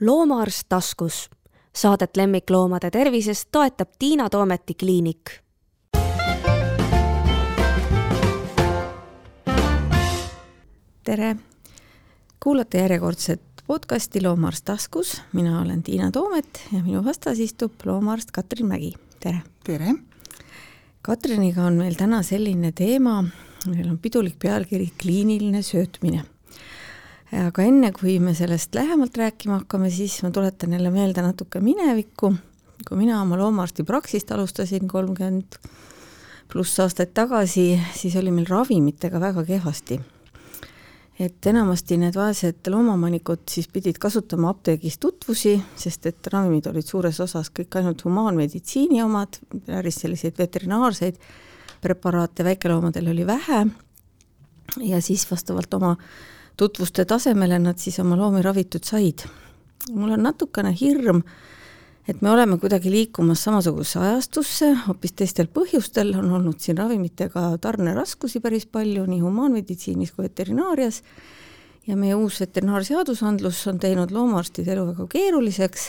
loomaarst taskus. Saadet lemmikloomade tervisest toetab Tiina Toometi kliinik. tere, kuulate järjekordset podcasti Loomaarst taskus, mina olen Tiina Toomet ja minu vastas istub loomaarst Katrin Mägi, tere! tere! Katriniga on meil täna selline teema, meil on pidulik pealkiri kliiniline söötmine aga enne, kui me sellest lähemalt rääkima hakkame, siis ma tuletan jälle meelde natuke minevikku, kui mina oma loomaarsti praksist alustasin kolmkümmend pluss aastaid tagasi, siis oli meil ravimitega väga kehvasti. et enamasti need vaesed loomamanikud siis pidid kasutama apteegis tutvusi, sest et ravimid olid suures osas kõik ainult humaanmeditsiini omad, päris selliseid veterinaarseid preparaate väikeloomadel oli vähe ja siis vastavalt oma tutvuste tasemele nad siis oma loomi ravitud said. mul on natukene hirm, et me oleme kuidagi liikumas samasugusesse ajastusse, hoopis teistel põhjustel, on olnud siin ravimitega tarneraskusi päris palju nii humaanmeditsiinis kui veterinaarias, ja meie uus veterinaarseadusandlus on teinud loomaarstide elu väga keeruliseks,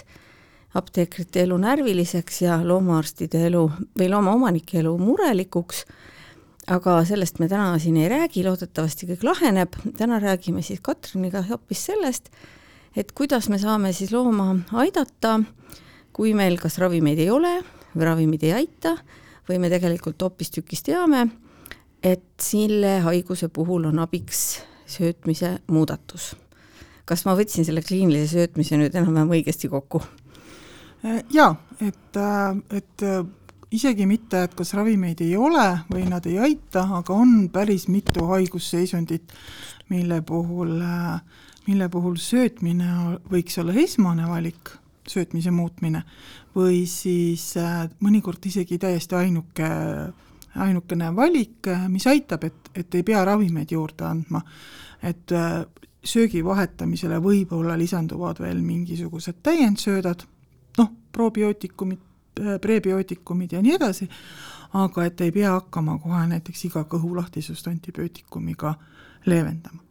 apteekrite elu närviliseks ja loomaarstide elu või loomaomanike elu murelikuks aga sellest me täna siin ei räägi, loodetavasti kõik laheneb, täna räägime siis Katriniga hoopis sellest, et kuidas me saame siis looma aidata, kui meil kas ravimeid ei ole või ravimid ei aita või me tegelikult hoopistükkis teame, et selle haiguse puhul on abiks söötmise muudatus. kas ma võtsin selle kliinilise söötmise nüüd enam-vähem õigesti kokku? jaa, et, et isegi mitte, et kas ravimeid ei ole või nad ei aita, aga on päris mitu haigusseisundit, mille puhul, mille puhul söötmine võiks olla esmane valik, söötmise muutmine, või siis mõnikord isegi täiesti ainuke, ainukene valik, mis aitab, et, et ei pea ravimeid juurde andma. et söögi vahetamisele võib-olla lisanduvad veel mingisugused täiendsöödad, noh, probiootikumid, prebiootikumid ja nii edasi, aga et ei pea hakkama kohe näiteks iga kõhulahtisust antibiootikum'iga leevendama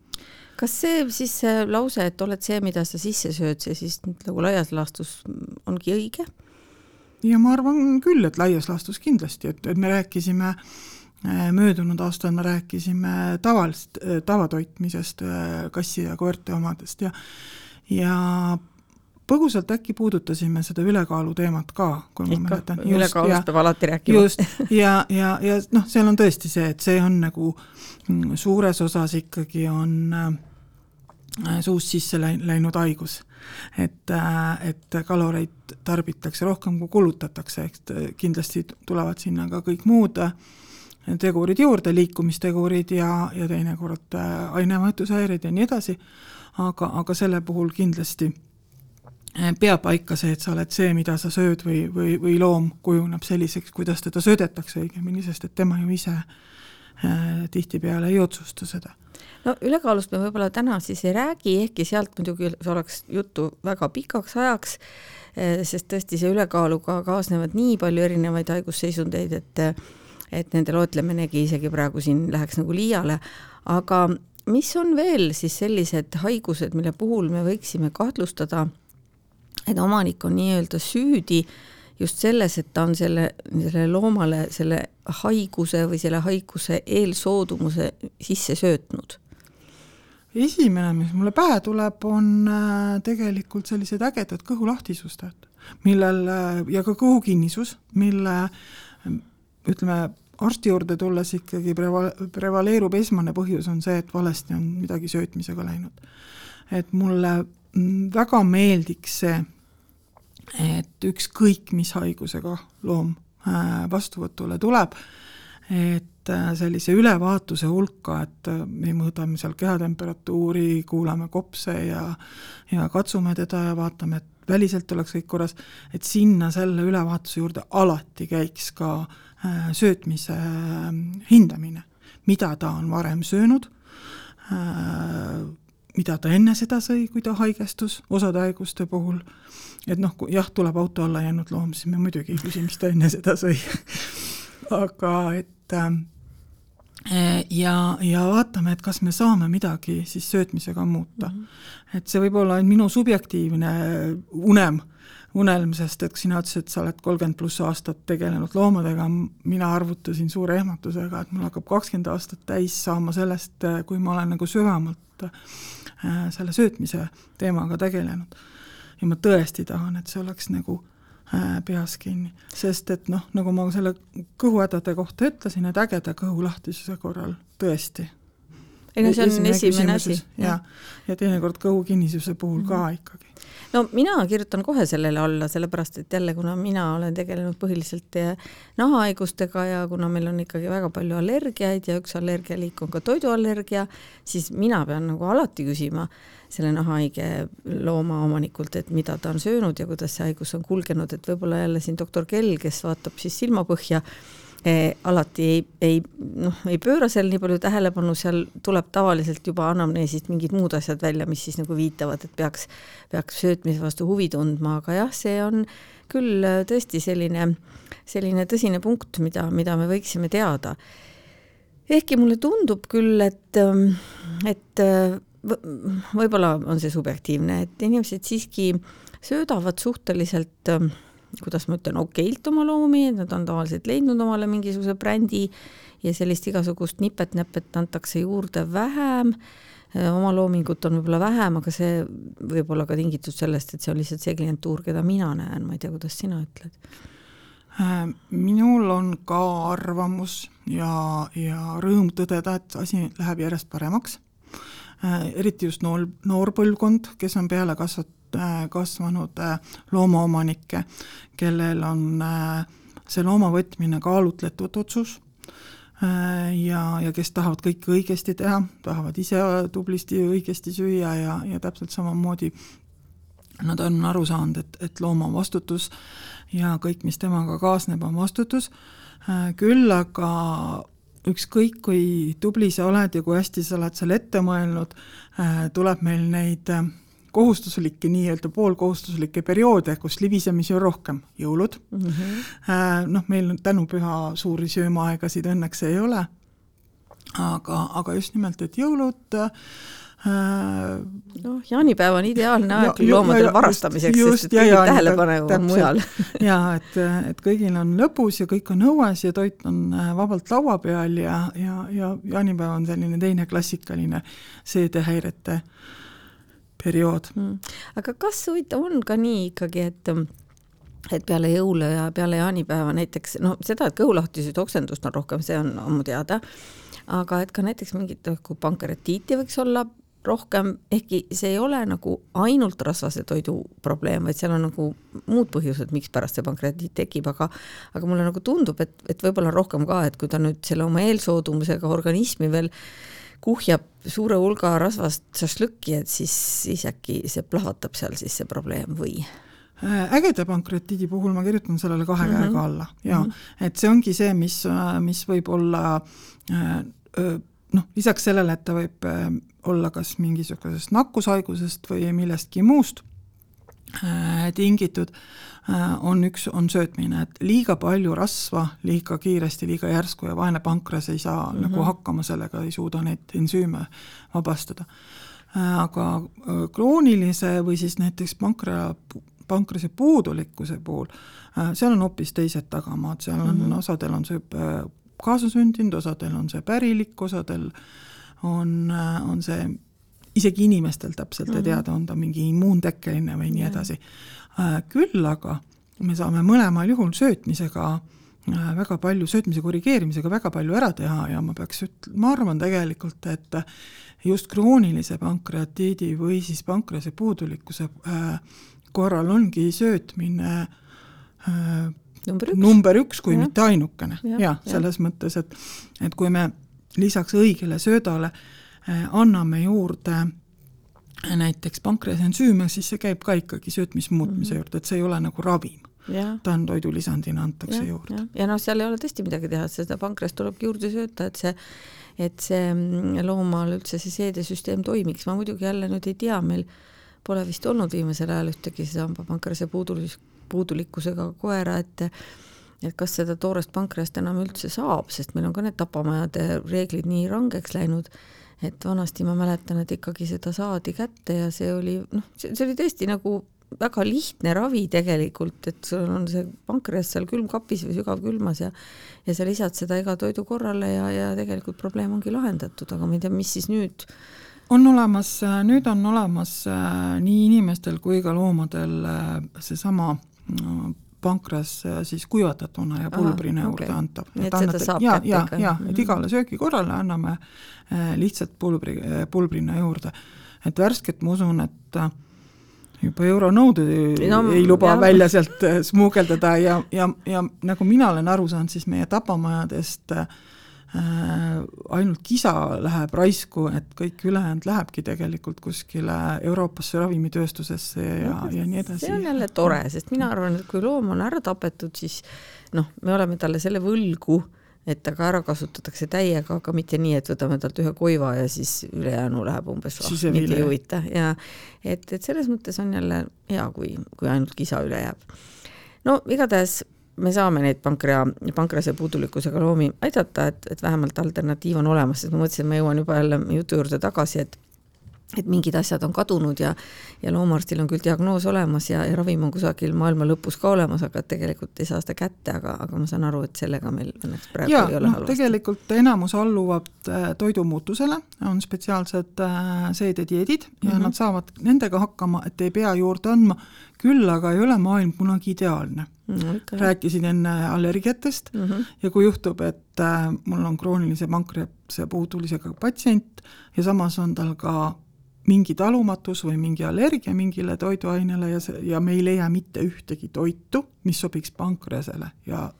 kas see siis see lause, et oled see, mida sa sisse sööd, see siis nagu laias laastus ongi õige? ja ma arvan küll, et laias laastus kindlasti, et, et me rääkisime äh, möödunud aastal me rääkisime tavalist, äh, tavatoitmisest, äh, kassi ja koerte omadest ja ja põgusalt äkki puudutasime seda ülekaalu teemat ka, kui ma mäletan. ülekaalust peab alati rääkima. just, ja, ja, ja noh, seal on tõesti see, et see on nagu mm, suures osas ikkagi on äh, suust sisse läinud haigus. et äh,, et kaloreid tarbitakse rohkem, kui kulutatakse, eks kindlasti tulevad sinna ka kõik muud äh, tegurid juurde, liikumistegurid ja, ja teinekord äh, ainevahetushäired ja nii edasi, aga, aga selle puhul kindlasti Äh, peab paika see, et sa oled see, mida sa sööd või, või, või loom kujuneb selliseks, kuidas teda söödetakse õigemini, sest et tema ju ise äh, tihtipeale ei otsusta seda. no ülekaalust me võib-olla täna siis ei räägi, ehkki sealt muidugi oleks juttu väga pikaks ajaks, äh, sest tõesti see ülekaaluga kaasnevad nii palju erinevaid haigusseisundeid, et et nende loetleminegi isegi praegu siin läheks nagu liiale, aga mis on veel siis sellised haigused, mille puhul me võiksime kahtlustada et omanik on nii-öelda süüdi just selles, et ta on selle, sellele loomale selle haiguse või selle haiguse eelsoodumuse sisse söötnud? esimene, mis mulle pähe tuleb, on äh, tegelikult sellised ägedad kõhulahtisused, millel äh, ja ka kõhukinnisus, mille ütleme, arsti juurde tulles ikkagi preva-, prevaleerub esmane põhjus on see, et valesti on midagi söötmisega läinud. et mulle mm, väga meeldiks see, et ükskõik, mis haigusega loom äh, vastuvõtule tuleb, et äh, sellise ülevaatuse hulka, et äh, me mõõdame seal kehatemperatuuri, kuulame kopse ja ja katsume teda ja vaatame, et väliselt oleks kõik korras, et sinna selle ülevaatuse juurde alati käiks ka söötmise hindamine, mida ta on varem söönud, mida ta enne seda sõi, kui ta haigestus, osade haiguste puhul, et noh, kui jah, tuleb auto alla jäänud loom, siis me muidugi ei küsi, mis ta enne seda sõi aga et, ähm, ja, ja vaatame, et kas me saame midagi siis söötmisega muuta mm. -hmm. et see võib olla minu subjektiivne unem, unelm, sest et sina ütlesid, et sa oled kolmkümmend pluss aastat tegelenud loomadega, mina arvutasin suure ehmatusega, et mul hakkab kakskümmend aastat täis saama sellest, kui ma olen nagu sügavamalt äh, selle söötmise teemaga tegelenud. ja ma tõesti tahan, et see oleks nagu Äh, peas kinni, sest et noh, nagu ma selle kõhuhädade kohta ütlesin, et ägeda kõhulahtisuse korral tõesti. No see on esimene, esimene asi. ja, ja teinekord kõhukinnisuse puhul ka mhm. ikkagi. no mina kirjutan kohe sellele alla, sellepärast et jälle, kuna mina olen tegelenud põhiliselt eh, nahahaigustega ja kuna meil on ikkagi väga palju allergiaid ja üks allergialiik on ka toiduallergia, siis mina pean nagu alati küsima selle nahahaige looma omanikult, et mida ta on söönud ja kuidas see haigus on kulgenud, et võib-olla jälle siin doktor Kell, kes vaatab siis silmapõhja alati ei, ei noh, ei pööra seal nii palju tähelepanu, seal tuleb tavaliselt juba anamneesist mingid muud asjad välja, mis siis nagu viitavad, et peaks, peaks söötmise vastu huvi tundma, aga jah, see on küll tõesti selline, selline tõsine punkt, mida, mida me võiksime teada. Ehkki mulle tundub küll, et, et võib-olla on see subjektiivne, et inimesed siiski söödavad suhteliselt ähm, kuidas ma ütlen, okeilt oma loomi, et nad on tavaliselt leidnud omale mingisuguse brändi ja sellist igasugust nipet-näpet antakse juurde vähem, äh, oma loomingut on võib-olla vähem, aga see võib olla ka tingitud sellest, et see on lihtsalt see klientuur, keda mina näen, ma ei tea, kuidas sina ütled? Äh, minul on ka arvamus ja, ja rõõm tõdeda, et asi läheb järjest paremaks. Äh, eriti just noor, noor põlvkond, kes on peale kasvat-, kasvanud äh, loomaomanikke, kellel on see looma võtmine kaalutletud otsus ja, ja kes tahavad kõike õigesti teha, tahavad ise tublisti õigesti süüa ja, ja täpselt samamoodi nad on aru saanud, et, et loom on vastutus ja kõik, mis temaga kaasneb, on vastutus, küll aga ükskõik, kui tubli sa oled ja kui hästi sa oled selle ette mõelnud, äh, tuleb meil neid äh, kohustuslikke, nii-öelda poolkohustuslikke perioode, kus libisemisi on rohkem, jõulud mm, -hmm. noh, meil tänupüha suuri söömaaegasid õnneks ei ole, aga, aga just nimelt, et jõulud äh, noh, jaanipäev on ideaalne aeg ja, loomadel ja, varastamiseks, sest et kõigi tähelepanu on mujal. jaa, et, et kõigil on lõbus ja kõik on õues ja toit on äh, vabalt laua peal ja, ja, ja jaanipäev on selline teine klassikaline seedehäirete periood. Mm.. aga kas huvitav on ka nii ikkagi, et et peale jõule ja peale jaanipäeva näiteks noh, seda, et kõhulahtisust oksendust on rohkem, see on ammu teada, aga et ka näiteks mingit kui pankratiiti võiks olla rohkem, ehkki see ei ole nagu ainult rasvase toidu probleem, vaid seal on nagu muud põhjused, mikspärast see pankratiit tekib, aga aga mulle nagu tundub, et, et võib-olla rohkem ka, et kui ta nüüd selle oma eelsoodumusega organismi veel kuhjab suure hulga rasvast šašlõkki, et siis, siis äkki see plahvatab seal siis see probleem või? Äh, ägeda pankratiidi puhul ma kirjutan sellele kahe mm -hmm. käega alla ja mm -hmm. et see ongi see, mis, mis võib olla äh, noh, lisaks sellele, et ta võib äh, olla kas mingisugusest nakkushaigusest või millestki muust tingitud, äh, on üks, on söötmine, et liiga palju rasva liiga kiiresti, liiga järsku ja vaene pankras ei saa mm -hmm. nagu hakkama sellega, ei suuda neid ensüüme vabastada. aga kroonilise või siis näiteks pankra, pankrase puudulikkuse puhul, seal on hoopis teised tagamaad, seal on mm, -hmm. osadel on see kaasasündinud, osadel on see pärilik, osadel on, on see isegi inimestel täpselt mm -hmm. ei mhm. teada, on ta mingi immuuntekkeline või nii edasi. Äh, küll aga me saame mõlemal juhul söötmisega äh, väga palju, söötmise korrigeerimisega väga palju ära teha ja ma peaks üt-, ma arvan tegelikult, et just kroonilise pankreatiidi või siis pankrase puudulikkuse äh, korral ongi söötmine number üks, number üks, kui ja. mitte ainukene ja, ja, selles ja. mõttes, et et kui me lisaks õigele söödale eh, anname juurde eh, näiteks pankreasensüüme, siis see käib ka ikkagi söötmismuutmise mm -hmm. juurde, et see ei ole nagu ravim. ta on toidulisandina, antakse ja, juurde. ja, ja noh, seal ei ole tõesti midagi teha, seda pankreast tulebki juurde sööta, et see et see mm, loomal üldse see seedesüsteem toimiks, ma muidugi jälle nüüd ei tea, meil pole vist olnud viimasel ajal ühtegi seda pankrease puudulis-, puudulikkusega koera, et et kas seda toorest pankreast enam üldse saab, sest meil on ka need tapamajade reeglid nii rangeks läinud, et vanasti ma mäletan, et ikkagi seda saadi kätte ja see oli noh, see oli tõesti nagu väga lihtne ravi tegelikult, et sul on see pankreas seal külmkapis või sügavkülmas ja ja sa lisad seda iga toidu korrale ja, ja tegelikult probleem ongi lahendatud, aga ma ei tea, mis siis nüüd? On olemas, nüüd on olemas äh, nii inimestel kui ka loomadel äh, seesama pankras siis kuivatatuna ja pulbrina juurde okay. antav. et seda saab ja, kätte ikka? ja, et igale söögikorrale anname lihtsalt pulbri, pulbrina juurde. et värsket ma usun, et juba euronõuded no, ei luba jah. välja sealt äh, smuugeldada ja, ja, ja nagu mina olen aru saanud, siis meie tapamajadest äh, ainult kisa läheb raisku, et kõik ülejäänud lähebki tegelikult kuskile Euroopasse ravimitööstusesse ja no,, ja nii edasi. see on jälle tore, sest mina arvan, et kui loom on ära tapetud, siis noh, me oleme talle selle võlgu äh, et aga ära kasutatakse täiega, aga mitte nii, et võtame talt ühe koiva ja siis ülejäänu läheb umbes mind ei huvita ja et, et selles mõttes on jälle hea, kui, kui ainult kisa üle jääb. no igatahes me saame neid pankrea, pankrase puudulikkusega loomi aidata, et, et vähemalt alternatiiv on olemas, sest ma mõtlesin, et ma jõuan juba jälle jutu juurde tagasi, et et mingid asjad on kadunud ja, ja loomaarstil on küll diagnoos olemas ja, ja ravim on kusagil maailma lõpus ka olemas, aga tegelikult ei saa seda kätte, aga, aga ma saan aru, et sellega meil õnneks praegu ja, ei ole no, halvasti. tegelikult enamus alluvad äh, toidumuutusele, on spetsiaalsed äh, seededieedid ja mm -hmm. nad saavad nendega hakkama, et ei pea juurde andma, küll aga ei ole maailm kunagi ideaalne no,. rääkisin enne allergiatest mm -hmm. ja kui juhtub, et äh, mul on kroonilise pankrease puudulisega patsient ja samas on tal ka mingi talumatus või mingi allergia mingile toiduainele ja see, ja me ei leia mitte ühtegi toitu, mis sobiks pankreasele ja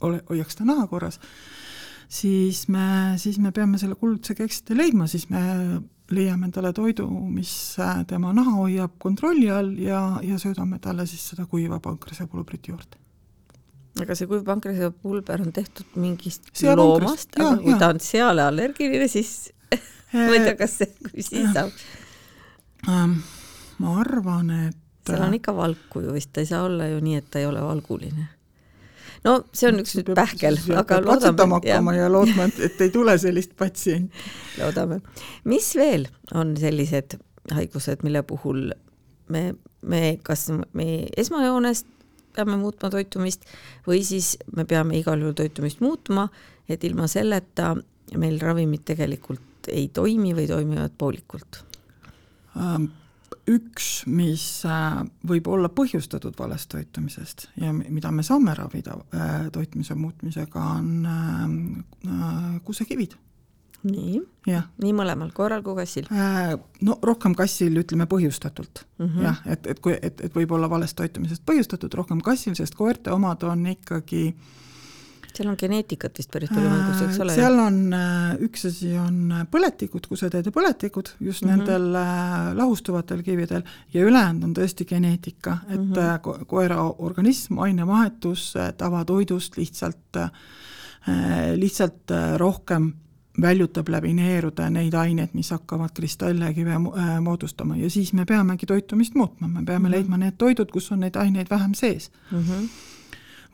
ole, hoiaks ta naha korras, siis me, siis me peame selle kuldse keksite leidma, siis me leiame talle toidu, mis tema naha hoiab kontrolli all ja, ja söödame talle siis seda kuiva pankreasepulbrit juurde aga see kuiv pankreasepulber on tehtud mingist Sea loomast, aga kui ja. ta on seale allergiline, siis ma ei tea, kas see, kui siis saab ähm,? ma arvan, et seal on ikka valku ju vist, ta ei saa olla ju nii, et ta ei ole valguline. No see on üks nüüd pähkel, aga loodame. hakkama ja lootma, et, ei tule sellist patsienti. loodame. mis veel on sellised haigused, mille puhul me, me kas me esmajoones peame muutma toitumist või siis me peame igal juhul toitumist muutma, et ilma selleta meil ravimid tegelikult ei toimi või toimivad poolikult? Ähm, üks, mis äh, võib olla põhjustatud valest toitumisest ja mida me saame ravida äh, toitumise muutmisega, on äh, kuusekivid. nii, nii mõlemal, koeral kui kassil? No rohkem kassil, ütleme põhjustatult mm -hmm. jah, et, et kui, et, et võib olla valest toitumisest põhjustatud rohkem kassil, sest koerte omad on ikkagi äh, seal on geneetikat vist päris palju mängus, eks ole? seal on, äh, üks asi on äh, põletikud, kuseteede põletikud just mm -hmm. nendel äh, lahustuvatel kividel ja ülejäänud on tõesti geneetika, et mm -hmm. ko koera organism, ainevahetus tavatoidust lihtsalt, lihtsalt rohkem väljutab läbi neerude neid aineid, mis hakkavad kristalle ja kive moodustama ja siis me peamegi toitumist muutma, me peame mm -hmm. leidma need toidud, kus on neid aineid vähem sees mm. -hmm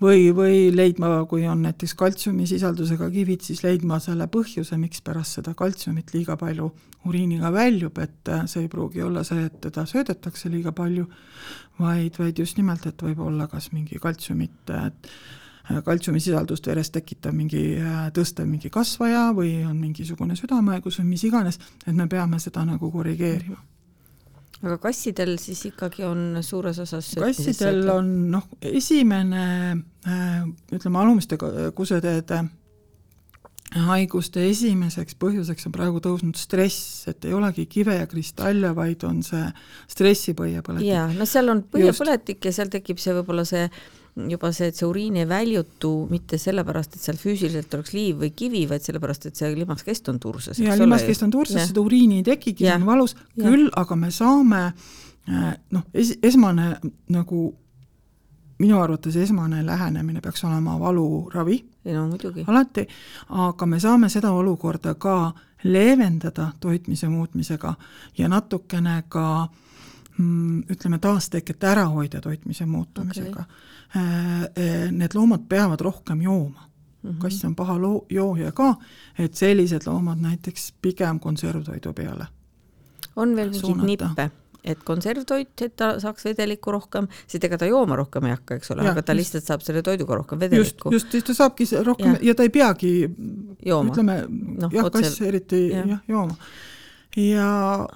või, või leidma, kui on näiteks kaltsiumisisaldusega kivid, siis leidma selle põhjuse, mikspärast seda kaltsiumit liiga palju uriiniga väljub, et äh, see ei pruugi olla see, et teda söödetakse liiga palju, vaid, vaid just nimelt, et võib olla kas mingi kaltsiumit, et äh, kaltsiumisisaldust veres tekitav mingi äh, tõstev mingi kasvaja või on mingisugune südamehaigus või mis iganes, et me peame seda nagu korrigeerima aga kassidel siis ikkagi on suures osas kassidel on noh, esimene äh, ütleme, alumiste kuseteede haiguste esimeseks põhjuseks on praegu tõusnud stress, et ei olegi kive ja kristalle, vaid on see stressipõiepõletik. jaa, no seal on põhjapõletik ja seal tekib see võib-olla see juba see, et see uriin ei väljutu mitte sellepärast, et seal füüsiliselt oleks liiv või kivi, vaid sellepärast, et see limaskest on tursas. ja limaskest on tursas, seda uriini ei tekigi, see on valus, küll aga me saame äh, noh, es-, esmane nagu minu arvates esmane lähenemine peaks olema valuravi. no muidugi. alati, aga me saame seda olukorda ka leevendada toitmise muutmisega ja natukene ka mm, ütleme, taastekete ärahoidja toitmise muutumisega okay.. Need loomad peavad rohkem jooma mm. -hmm. kass on paha loo-, jooja ka, et sellised loomad näiteks pigem konservtoidu peale. on veel mingeid nippe? et konservtoit, et ta saaks vedelikku rohkem, sest ega ta jooma rohkem ei hakka, eks ole, aga ta lihtsalt saab selle toiduga rohkem vedelikku. just, just, ta saabki rohkem ja, ja ta ei peagi jooma. ütleme no, jah, kass eriti jah ja, jooma ja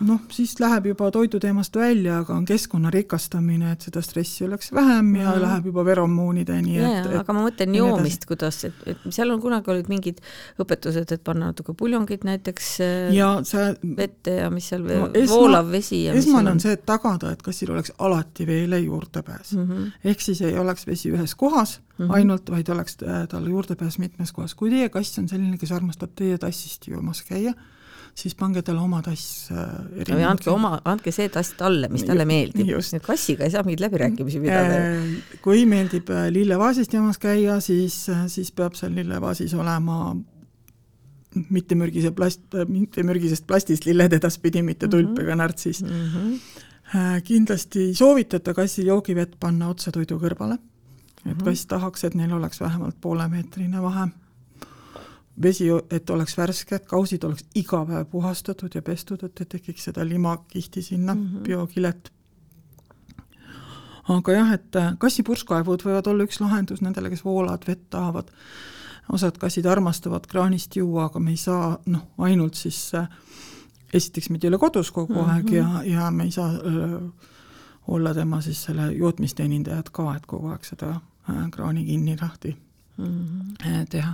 noh, siis läheb juba toiduteemast välja, aga on keskkonna rikastamine, et seda stressi oleks vähem ja mm. läheb juba veromoonideni. aga ma mõtlen joomist, kuidas, et, et seal on kunagi olid mingid õpetused, et panna natuke puljongit näiteks äh, ja see, vette ja mis seal no, esma, voolav vesi ja esmane on see, et tagada, et kassil oleks alati veele juurdepääs mm. -hmm. ehk siis ei oleks vesi ühes kohas mm -hmm. ainult, vaid oleks äh, tal juurdepääs mitmes kohas. kui teie kass on selline, kes armastab teie tassist joomas käia, siis pange talle oma tass äh, või andke oma, andke see tass talle, mis talle meeldib. kassiga ei saa mingeid läbirääkimisi pidada. Äh, kui meeldib äh, lillevaasist jamas käia, siis, siis peab seal lillevaasis olema mittemürgise plast, mittemürgisest plastist lilled edaspidi, mitte tulp mm -hmm. ega närtsis mm. -hmm. kindlasti ei soovitata kassi joogivett panna otse toidu kõrvale, et -hmm. kass tahaks, et neil oleks vähemalt poolemeetrine vahe vesi, et oleks värske, et kausid oleks iga päev puhastatud ja pestud, et ei tekiks seda limakihti sinna mm, -hmm. biokilet. aga jah, et äh, kassipurskkaevud võivad olla üks lahendus nendele, kes voolavad, vett tahavad. osad kassid armastavad kraanist juua, aga me ei saa noh, ainult siis äh, esiteks meid ei ole kodus kogu mm -hmm. aeg ja, ja me ei saa öö, äh, olla tema siis selle jootmisteenindajad ka, et kogu aeg seda kraani kinni lahti mm -hmm. teha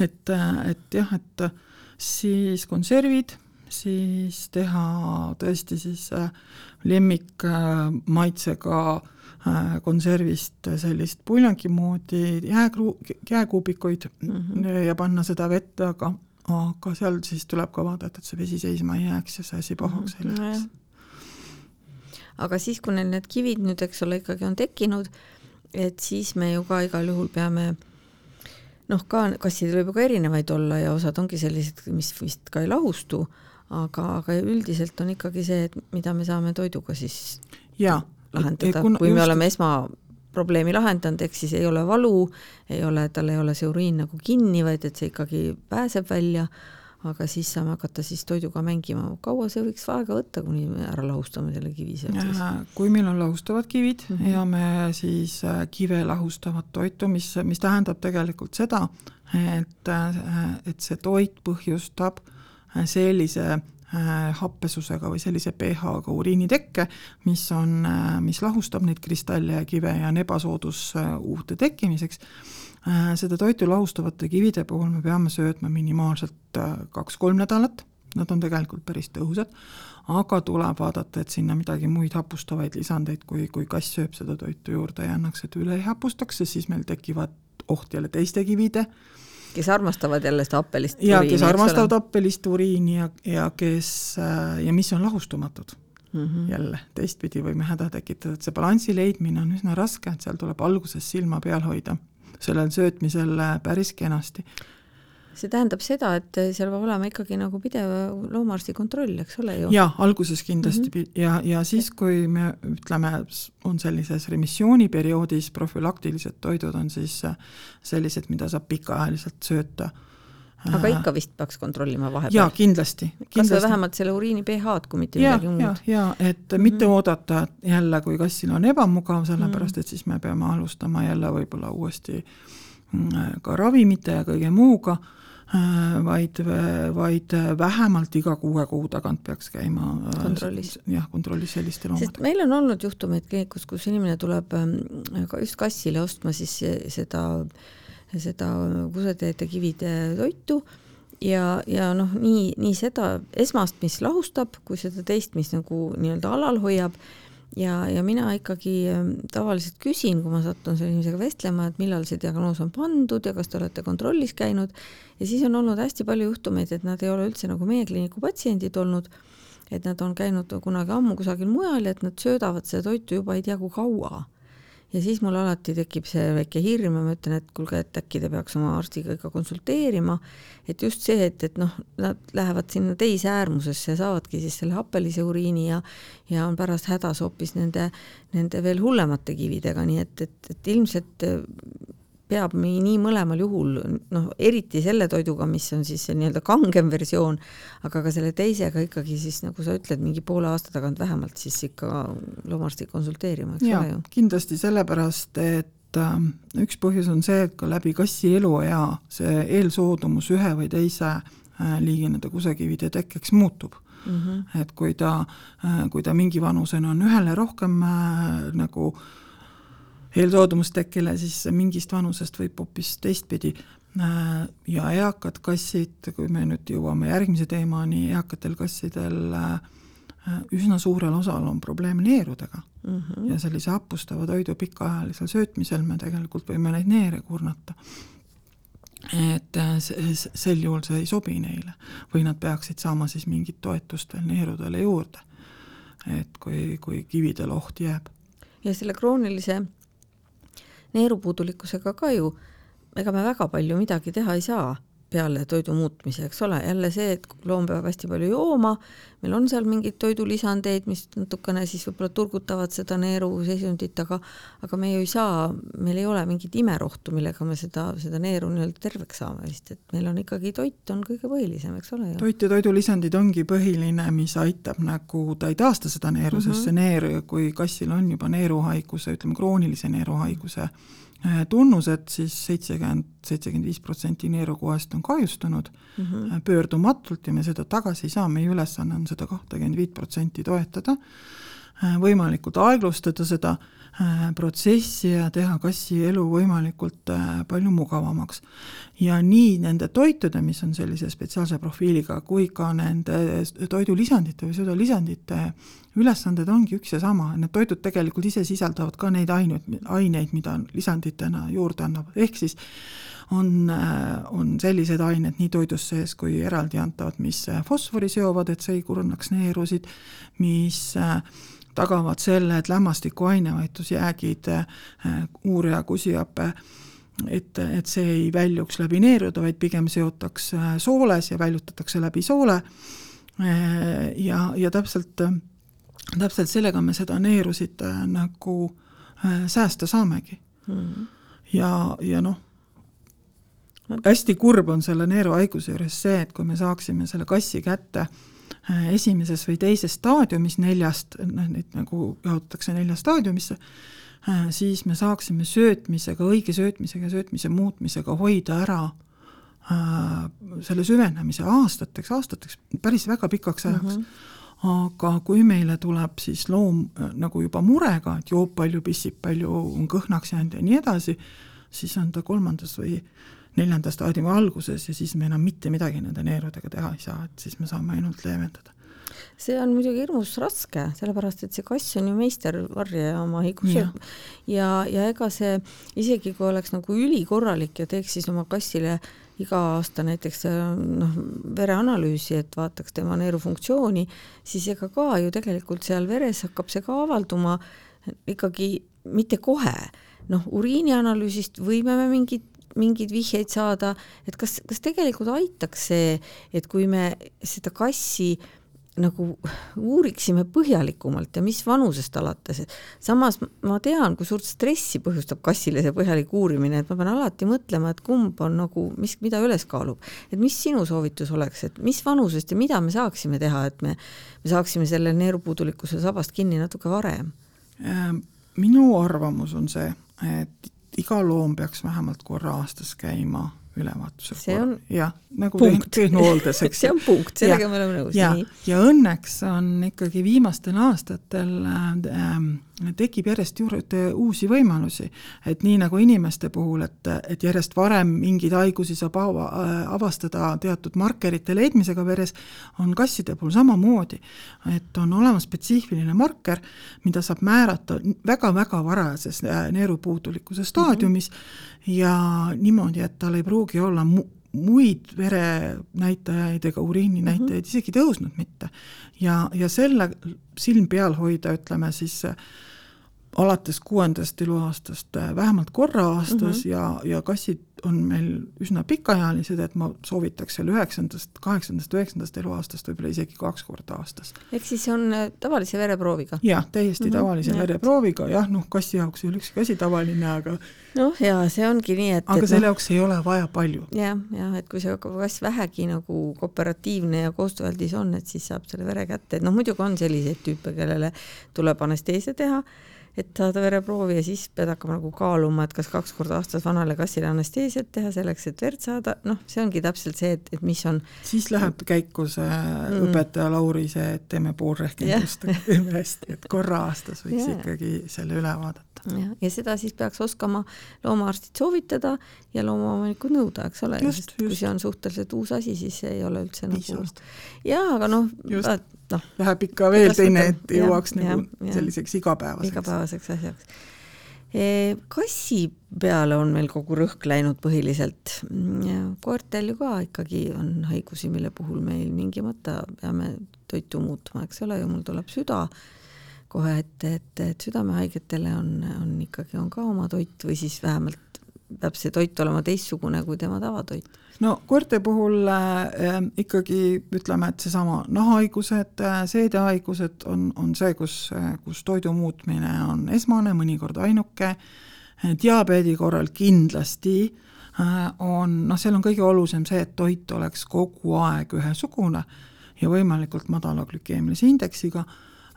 et, et jah, et siis konservid, siis teha tõesti siis äh, lemmikmaitsega äh, konservist sellist puljangi moodi jääkruu-, jääkuubikuid mm -hmm. ja panna seda vette, aga, aga seal siis tuleb ka vaadata, et see vesi seisma ei jääks ja see asi pahaks ei läheks no. aga siis, kui neil need kivid nüüd, eks ole, ikkagi on tekkinud, et siis me ju ka igal juhul peame äh, noh, ka kassidel võib ju ka erinevaid olla ja osad ongi sellised, mis vist ka ei lahustu, aga, aga üldiselt on ikkagi see, et mida me saame toiduga siis ja, lahendada, kui me just... oleme esmaprobleemi lahendanud, ehk siis ei ole valu, ei ole, tal ei ole see uriin nagu kinni, vaid et see ikkagi pääseb välja aga siis saame hakata siis toiduga mängima, kaua see võiks aega võtta, kuni me ära lahustame selle kivi sealt siis? kui meil on lahustavad kivid mm -hmm. ja me siis äh, kive lahustavat toitu, mis, mis tähendab tegelikult seda, et, äh, et see toit põhjustab äh, sellise happesusega või sellise pH-ga uriinitekke, mis on, mis lahustab neid kristalle ja kive ja on ebasoodus uute tekkimiseks seda toitu lahustavate kivide puhul me peame söötma minimaalselt äh, kaks-kolm nädalat, nad on tegelikult päris tõhusad, aga tuleb vaadata, et sinna midagi muid hapustavaid lisandeid, kui, kui kass sööb seda toitu juurde ei annaks, et üle ei hapustaks, sest siis meil tekivad oht jälle teiste kivide. Kes armastavad jälle seda happelist ja uriini, kes armastavad happelist uriini ja, ja kes äh, ja mis on lahustumatud mm. -hmm. jälle. Teistpidi võime häda tekitada, et see balansi leidmine on üsna raske, et seal tuleb alguses silma peal hoida sellel söötmisel päris kenasti. see tähendab seda, et seal peab olema ikkagi nagu pidev loomaarsti kontroll, eks ole ju? jaa, alguses kindlasti mm -hmm. ja, ja siis, kui me ütleme, on sellises remissiooniperioodis, profülaktilised toidud on siis sellised, mida saab pikaajaliselt sööta aga ikka vist peaks kontrollima vahepeal? jaa, kindlasti, kindlasti.. kas või vähemalt selle uriini pH-d, kui mitte ja, midagi muud. jaa, et mm mitte oodata jälle, kui kassil on ebamugav, sellepärast et siis me peame alustama jälle võib-olla uuesti mm, ka ravimite ja kõige muuga, äh, vaid, vaid vähemalt iga kuue kuu tagant peaks käima äh, kontrollis. jah, kontrollis selliste loomadega. meil on olnud juhtumeid kliinikus, kus inimene tuleb ähm, just kassile ostma siis seda seda kusetäiete kivide toitu. Ja, ja noh, nii, nii seda esmast, mis lahustab, kui seda teist, mis nagu nii-öelda alal hoiab. Ja, ja mina ikkagi ähm, tavaliselt küsin, kui ma satun selle inimesega vestlema, et millal see diagnoos on pandud ja kas te olete kontrollis käinud. Ja siis on olnud hästi palju juhtumeid, et nad ei ole üldse nagu meie kliiniku patsiendid olnud, et nad on käinud kunagi ammu kusagil mujal ja et nad söödavad seda toitu juba ei tea kui kaua ja siis mul alati tekib see väike hirm ja ma ütlen, et kuulge, et äkki te peaks oma arstiga ikka konsulteerima, et just see, et, et noh, nad lähevad sinna teise äärmusesse ja saavadki siis selle happelise uriini ja ja on pärast hädas hoopis nende, nende veel hullemate kividega, nii et, et, et ilmselt peab nii mõlemal juhul, noh, eriti selle toiduga, mis on siis see nii-öelda kangem versioon, aga ka selle teisega ikkagi siis, nagu sa ütled, mingi poole aasta tagant vähemalt siis ikka loomaarsti konsulteerima, eks ole ju? kindlasti sellepärast, et äh, üks põhjus on see, et ka läbi kassi eluea see eelsoodumus ühe või teise äh, liiginede kusekivide tekkeks muutub mm. -hmm. et kui ta äh,, kui ta mingi vanusena on ühele rohkem äh, nagu äh, eelsoodumustekkele, siis mingist vanusest võib hoopis teistpidi. Äh, ja eakad kassid, kui me nüüd jõuame järgmise teemani, eakatel kassidel äh, üsna suurel osal on probleem neerudega mm. -hmm. ja sellise hapustava toidu pikaajalisel söötmisel me tegelikult võime neid neere kurnata. et äh, sel juhul see ei sobi neile või nad peaksid saama siis mingit toetust veel neerudele juurde. et kui, kui kividel oht jääb. ja selle kroonilise neerupuudulikkusega ka ju, ega me väga palju midagi teha ei saa peale toidu muutmise, eks ole, jälle see, et loom peab hästi palju jooma, meil on seal mingeid toidulisandeid, mis natukene siis võib-olla turgutavad seda neeruseisundit, aga aga me ju ei saa, meil ei ole mingit imerohtu, millega me seda, seda neeru nii-öelda terveks saame vist, et meil on ikkagi toit on kõige põhilisem, eks ole ju. toit ja toidulisandid ongi põhiline, mis aitab nagu, ta ei taasta seda neeru mm, -hmm. sest see neer, kui kassil on juba neeruhaiguse, ütleme kroonilise neeruhaiguse mm -hmm tunnused siis seitsekümmend, seitsekümmend viis protsenti neerukohast on kahjustunud. Mm -hmm. pöördumatult ja me seda tagasi ei saa, meie ülesanne on seda kahtekümmend viit protsenti toetada, äh, võimalikult aeglustada seda protsessi ja teha kassi elu võimalikult palju mugavamaks. ja nii nende toitude, mis on sellise spetsiaalse profiiliga, kui ka nende toidulisandite või söödalisandite ülesanded ongi üks ja sama, need toidud tegelikult ise sisaldavad ka neid aineid, aineid, mida lisanditena juurde annavad, ehk siis on, on sellised ained nii toidus sees kui eraldi antavad, mis fosfori seovad, et see ei kurnaks neerusid, mis tagavad selle, et lämmastiku ainevahetusjäägid, uur ja kusihape, et, et see ei väljuks läbi neerude, vaid pigem seotaks sooles ja väljutatakse läbi soole. Ja, ja täpselt täpselt sellega me seda neerusid äh, nagu äh, säästa saamegi. Mm.. ja, ja noh, hästi kurb on selle neeruhaiguse juures see, et kui me saaksime selle kassi kätte äh, esimeses või teises staadiumis neljast, noh neid nagu jaotatakse nelja staadiumisse, siis me saaksime söötmisega, õige söötmisega, söötmise muutmisega hoida ära äh, selle süvenemise aastateks, aastateks, päris väga pikaks ajaks mm. -hmm aga kui meile tuleb siis loom äh, nagu juba murega, et joob palju, pissib palju, on kõhnaks jäänud ja nii edasi, siis on ta kolmandas või neljanda staadiumi alguses ja siis me enam mitte midagi nende neerudega teha ei saa, et siis me saame ainult leevendada. See on muidugi hirmus raske, sellepärast et see kass on ju meistervarjaja oma haiguse ja, ja ega see isegi kui oleks nagu ülikorralik ja teeks siis oma kassile äh, iga aasta näiteks noh, vereanalüüsi, et vaataks tema neerufunktsiooni, siis ega ka ju tegelikult seal veres hakkab see ka avalduma ikkagi mitte kohe. noh, uriinianalüüsist võime me mingit mingeid vihjeid saada, et kas, kas tegelikult aitaks see, et kui me seda kassi äh, nagu uuriksime põhjalikumalt ja mis vanusest alates, et samas ma tean, kui suurt stressi põhjustab kassile see põhjalik uurimine, et ma pean alati mõtlema, et kumb on nagu, mis, mida üles kaalub. et mis sinu soovitus oleks, et mis vanusest ja mida me saaksime teha, et me, me saaksime selle neerupuudulikkuse sabast kinni natuke varem? Ähm, minu arvamus on see, et iga loom peaks vähemalt korra aastas käima ülevaatusel. see on jah, nagu tehnohooldes, eks see on punkt, sellega me oleme nõus. ja, ja õnneks on ikkagi viimastel aastatel äh, tekib järjest juurde uusi võimalusi, et nii nagu inimeste puhul, et, et järjest varem mingeid haigusi saab ava, avastada teatud markerite leidmisega veres, on kasside puhul samamoodi. et on olemas spetsiifiline marker, mida saab määrata väga-väga varajases äh, neerupuudulikkuse staadiumis mm -hmm. Ja niimoodi, et tal ei pruugi olla mu-, muid verenäitajaid ega uriininäitajaid mm -hmm. isegi tõusnud mitte. ja, ja selle silm peal hoida, ütleme siis alates kuuendast eluaastast äh, vähemalt korra aastas mm -hmm. ja, ja kassid on meil üsna pikaealised, et ma soovitaks seal üheksandast, kaheksandast, üheksandast eluaastast võib-olla isegi kaks korda aastas. ehk siis on äh, tavalise vereprooviga? jah, täiesti mm -hmm. tavalise ja. vereprooviga, jah, noh, kassi jaoks ei ole ükski asi tavaline, aga noh, jaa, see ongi nii, et aga et selle no, jaoks ei ole vaja palju. jah, jah, et kui see kass vähegi nagu kooperatiivne ja koostööaldis on, et siis saab selle vere kätte, et noh, muidugi on selliseid tüüpe, kellele tuleb anesteesia teha et saada vereproovi ja siis pead hakkama nagu kaaluma, et kas kaks korda aastas vanale kassile anesteesiat teha selleks, et verd saada, noh, see ongi täpselt see, et, et mis on. siis läheb käiku see mm. õpetaja Lauri see, et teeme pool rehkendust, teeme hästi, et korra aastas võiks yeah. ikkagi selle üle vaadata. ja, ja seda siis peaks oskama loomaarstid soovitada ja loomaomanikud nõuda, eks ole, sest just. kui see on suhteliselt uus asi, siis see ei ole üldse nagu. jaa, aga noh, noh. Läheb ikka veel teine, et jõuaks ja, nagu ja, selliseks igapäevaseks. igapäevaseks asjaks. E, kassi peale on meil kogu rõhk läinud põhiliselt. koertel ju ka ikkagi on haigusi, mille puhul meil tingimata peame toitu muutma, eks ole ju, mul tuleb süda kohe ette, et, et südamehaigetele on, on ikkagi, on ka oma toit või siis vähemalt peab see toit olema teistsugune kui tema tavatoit. No koerte puhul äh, ikkagi ütleme, et seesama nahahaigused äh,, seedehaigused on, on see, kus äh,, kus toidu muutmine on esmane, mõnikord ainuke. Diabeedi korral kindlasti äh, on, noh, seal on kõige olulisem see, et toit oleks kogu aeg ühesugune ja võimalikult madala glükeemilise indeksiga.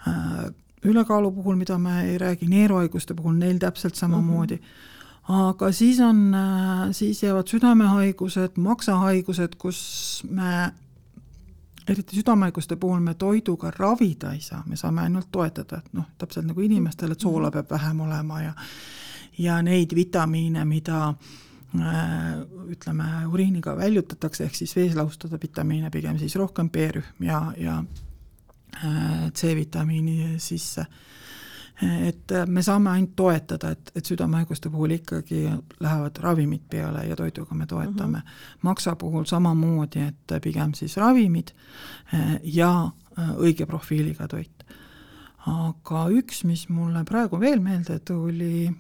Äh,, ülekaalu puhul, mida me ei räägi, neeruhaiguste puhul neil täpselt samamoodi. mm, -hmm aga siis on, äh, siis jäävad südamehaigused, maksahaigused, kus me eriti südamehaiguste puhul me toiduga ravida ei saa, me saame ainult toetada, et noh, täpselt nagu inimestel, et soola peab vähem olema ja ja neid vitamiine, mida äh, ütleme, uriiniga väljutatakse, ehk siis vees lahustada vitamiine pigem siis rohkem B-rühm ja, ja äh, C-vitamiini sisse et äh, me saame ainult toetada, et, et südamehaiguste puhul ikkagi lähevad ravimid peale ja toiduga me toetame mm. -hmm. maksa puhul samamoodi, et pigem siis ravimid äh, ja äh, õige profiiliga toit. aga üks, mis mulle praegu veel meelde tuli,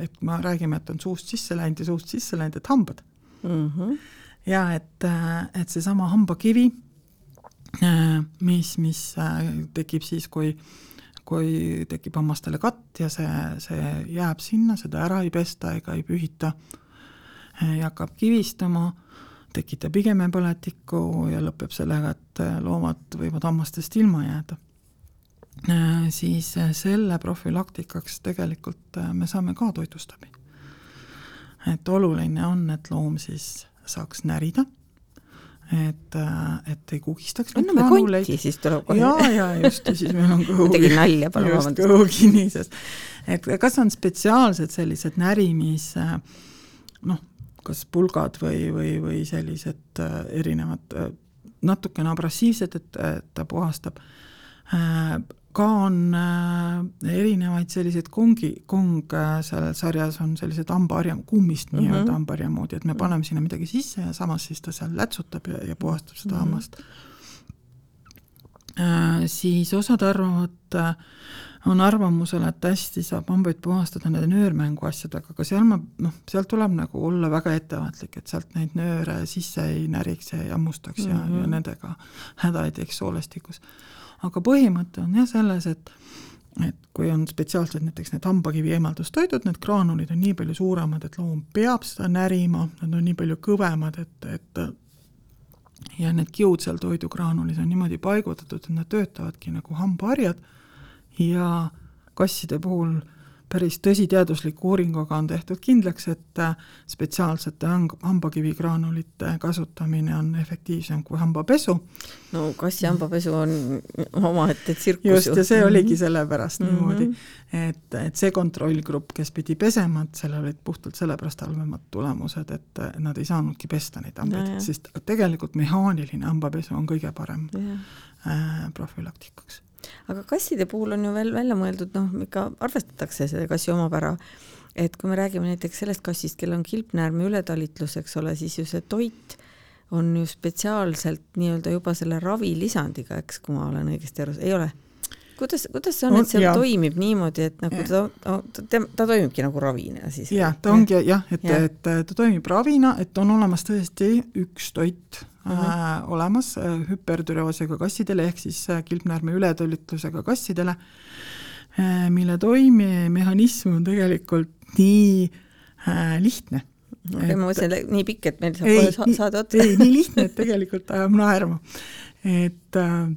et me räägime, et on suust sisse läinud ja suust sisse läinud, et hambad mm. -hmm. ja et, et seesama hambakivi, mis, mis tekib siis, kui kui tekib hammastele katt ja see, see jääb sinna, seda ära ei pesta ega ei pühita ja hakkab kivistama, tekitab igemepõletikku ja lõpeb sellega, et loomad võivad hammastest ilma jääda. siis selle profülaktikaks tegelikult me saame ka toidust abi. et oluline on, et loom siis saaks närida et, äh, et ei kugistaks. anname konti, siis tuleb kohe. ja, ja just, ja siis meil on kõhu. tegin nalja, palun vabandust. kõhukinnises. et kas on spetsiaalsed sellised närimis äh, noh, kas pulgad või, või, või sellised äh, erinevad natukene abrassiivsed, et, et ta puhastab ka on äh, erinevaid selliseid kongi, kong äh, seal sarjas on sellised hambaharja, kummist mm -hmm. nii-öelda hambaharja moodi, et me paneme sinna midagi sisse ja samas siis ta seal lätsutab ja, ja puhastab seda mm -hmm. hammast äh,. Siis osad arvavad äh,, on arvamusel, et hästi saab hambaid puhastada nende nöörmängu asjadega, aga seal ma, noh, sealt tuleb nagu olla väga ettevaatlik, et sealt neid nööre sisse ei näriks ja ei hammustaks mm -hmm. ja, ja mhm. nendega häda ei teeks soolestikus aga põhimõte on jah selles, et et kui on spetsiaalselt näiteks need hambakivi eemaldustoidud, need graanulid on nii palju suuremad, et loom peab seda närima, nad on nii palju kõvemad, et, et ja need kiud seal toidugraanulis on niimoodi paigutatud, et nad töötavadki nagu hambaharjad. Ja kasside puhul päris tõsiteadusliku uuringuga on tehtud kindlaks, et äh, spetsiaalsete hambakivigraanulite kasutamine on efektiivsem kui hambapesu. no kassi hambapesu on omaette tsirkus just, ja see oligi sellepärast mm -hmm. niimoodi, et, et see kontrollgrupp, kes pidi pesema, et sellel olid puhtalt sellepärast halvemad tulemused, et nad ei saanudki pesta neid hambaid no,, sest tegelikult mehaaniline hambapesu on kõige parem ja. äh, profülaktikuks aga kasside puhul on ju veel välja mõeldud, noh, ikka arvestatakse selle kassi omapära, et kui me räägime näiteks sellest kassist, kellel on kilpnäärme ületalitlus, eks ole, siis ju see toit on ju spetsiaalselt nii-öelda juba selle ravilisandiga, eks, kui ma olen õigesti aru, ei ole? kuidas, kuidas see on, et see on, toimib niimoodi, et nagu ta, ta, ta, ta toimibki nagu ravina siis? jah, ta ongi jah, et ja., et ta toimib ravina, et on olemas tõesti üks toit mm -hmm. olemas äh, hüpertüreoosega kassidele ehk siis äh, kilpnäärme ületõlitlusega kassidele mille toimimehhanism on tegelikult nii lihtne okei ma mõtlesin, et nii pikk, et meil saab kohe sa saada otsa. ei, nii lihtne, et tegelikult ajab naerma. et äh,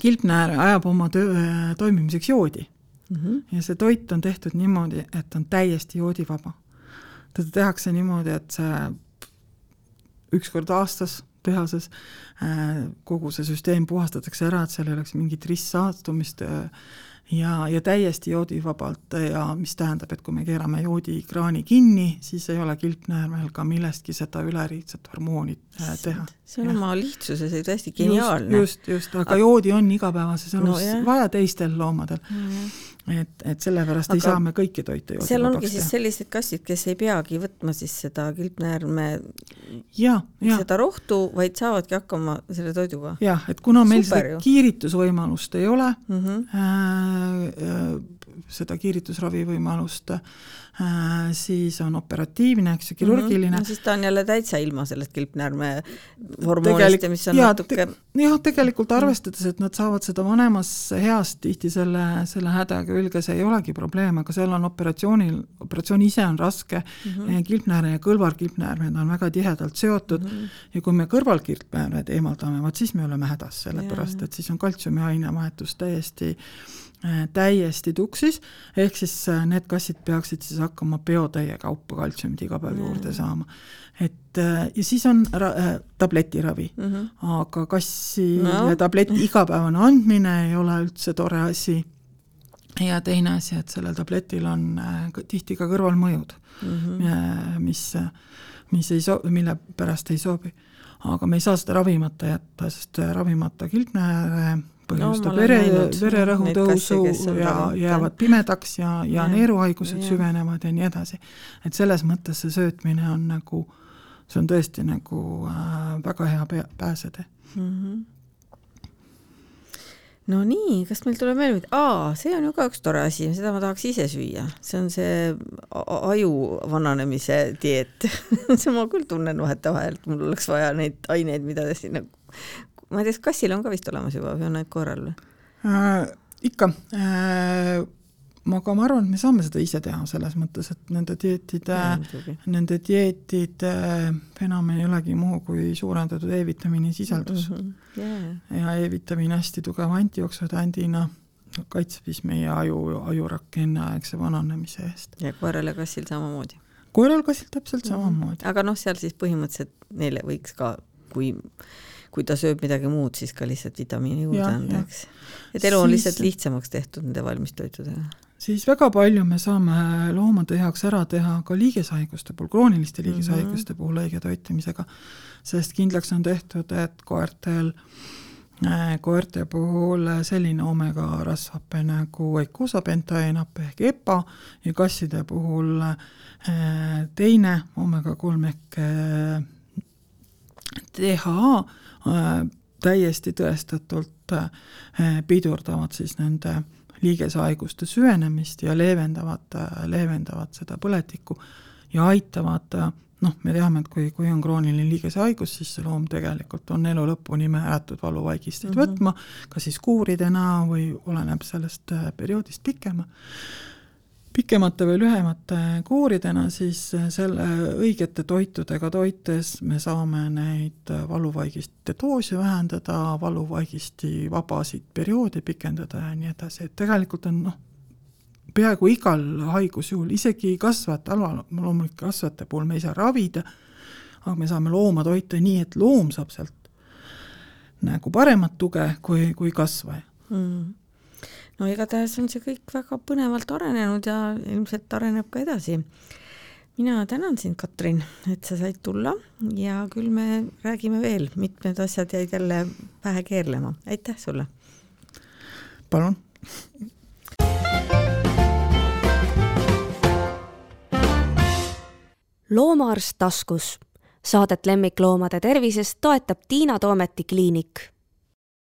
kilpnäär ajab oma töö toimimiseks joodi mm. -hmm. ja see toit on tehtud niimoodi, et on täiesti joodivaba. teda tehakse niimoodi, et see üks kord aastas tehases kogu see süsteem puhastatakse ära, et seal ei oleks mingit ristsaatumist äh, ja, ja täiesti joodivabalt ja mis tähendab, et kui me keerame joodikraani kinni, siis ei ole kilpnäärmel ka millestki seda üleriigset hormooni äh, teha. see on ja. oma lihtsuses täiesti geniaalne. just, just, aga joodi on igapäevases elus no, vaja teistel loomadel mm et, et sellepärast aga ei saa me kõiki toite joodi seal ongi siis sellised kassid, kes ei peagi võtma siis seda kilpnäärme ja, ja. seda rohtu, vaid saavadki hakkama selle toiduga. jah, et kuna meil Super seda ju. kiiritusvõimalust ei ole mm, -hmm. äh, seda kiiritusravi võimalust äh, Äh, siis on operatiivne, eks ju, kirurgiline mm. -hmm. no siis ta on jälle täitsa ilma sellest kilpnäärme hormoonist ja mis on ja, natuke te, jah, tegelikult arvestades, et nad saavad seda vanemas eas tihti selle, selle hädaga külge, see ei olegi probleem, aga seal on operatsioonil, operatsioon ise on raske mm, -hmm. kilpnäärme ja kõrvalkilpnäärmed on väga tihedalt seotud mm -hmm. ja kui me kõrvalkilpnäärmed eemaldame, vaat siis me oleme hädas, sellepärast et siis on kaltsiumi ainevahetus täiesti Äh, täiesti tuksis, ehk siis äh, need kassid peaksid siis hakkama peotäie kaupa kaltsiumit iga päev juurde mm. saama. et äh, ja siis on ra-, äh, tabletiravi mm, -hmm. aga kassile no. tableti igapäevane andmine ei ole üldse tore asi. ja teine asi, et sellel tabletil on äh, tihti ka kõrvalmõjud mm, -hmm. mis, mis ei so-, mille pärast ei sobi. aga me ei saa seda ravimata jätta, sest ravimata kilpnääre põhjustab no, vere, vererõhu tõusu ja jäävad pimedaks ja, ja, ja neeruhaigused ja. süvenevad ja nii edasi. et selles mõttes see söötmine on nagu, see on tõesti nagu äh, väga hea pääsetee mm. -hmm no nii, kas meil tuleb veel midagi, aa, see on ju ka üks tore asi, seda ma tahaks ise süüa, see on see aju vananemise dieet see ma küll tunnen vahetevahel, et mul oleks vaja neid aineid, mida sinna ma ei tea, kas kassil on ka vist olemas juba või on ainult koeral või äh,? ikka äh,. aga ma arvan, et me saame seda ise teha, selles mõttes, et nende dieetide, nende dieetide fenomen ei olegi muu kui suurendatud E-vitamiini sisaldus mm. -hmm. Yeah. ja E-vitamiin hästi tugeva antijooksutandina kaitseb siis meie aju, ajurakke enneaegse vananemise eest. ja koeral ja kassil samamoodi? koeral, kassil täpselt mm -hmm. samamoodi. aga noh, seal siis põhimõtteliselt neile võiks ka, kui kui ta sööb midagi muud, siis ka lihtsalt vitamiini juurde anda, eks. et elu on siis, lihtsalt lihtsamaks tehtud nende valmistoitudega. siis väga palju me saame loomade heaks ära teha ka liigeshaiguste puhul, krooniliste liigeshaiguste mm -hmm. puhul õige toitumisega, sest kindlaks on tehtud, et koertel äh, koerte puhul selline omega rasvhape nagu eikosapentaenap ehk EPA ja kasside puhul äh, teine omega kolm ehk DHA Äh, täiesti tõestatult äh, pidurdavad siis nende liigesehaiguste süvenemist ja leevendavad, äh, leevendavad seda põletikku ja aitavad noh, me teame, et kui, kui on krooniline liigesehaigus, siis see loom tegelikult on elu lõpuni määratud valuvaigisteid mm -hmm. võtma, kas siis kuuridena või oleneb sellest perioodist pikema pikemate või lühemate kuuridena, siis selle õigete toitudega toites me saame neid valuvaigiste doosi vähendada, valuvaigisti vabasid perioode pikendada ja nii edasi, et tegelikult on noh, peaaegu igal haigusjuhul, isegi kasvajate, loomulikult kasvajate puhul me ei saa ravida, aga me saame looma toita nii, et loom saab sealt nagu paremat tuge kui, kui kasvaja. Mm no igatahes on see kõik väga põnevalt arenenud ja ilmselt areneb ka edasi. mina tänan sind, Katrin, et sa said tulla ja küll me räägime veel, mitmed asjad jäid jälle pähe keerlema, aitäh sulle! palun! loomaarst taskus. Saadet lemmikloomade tervisest toetab Tiina Toometi kliinik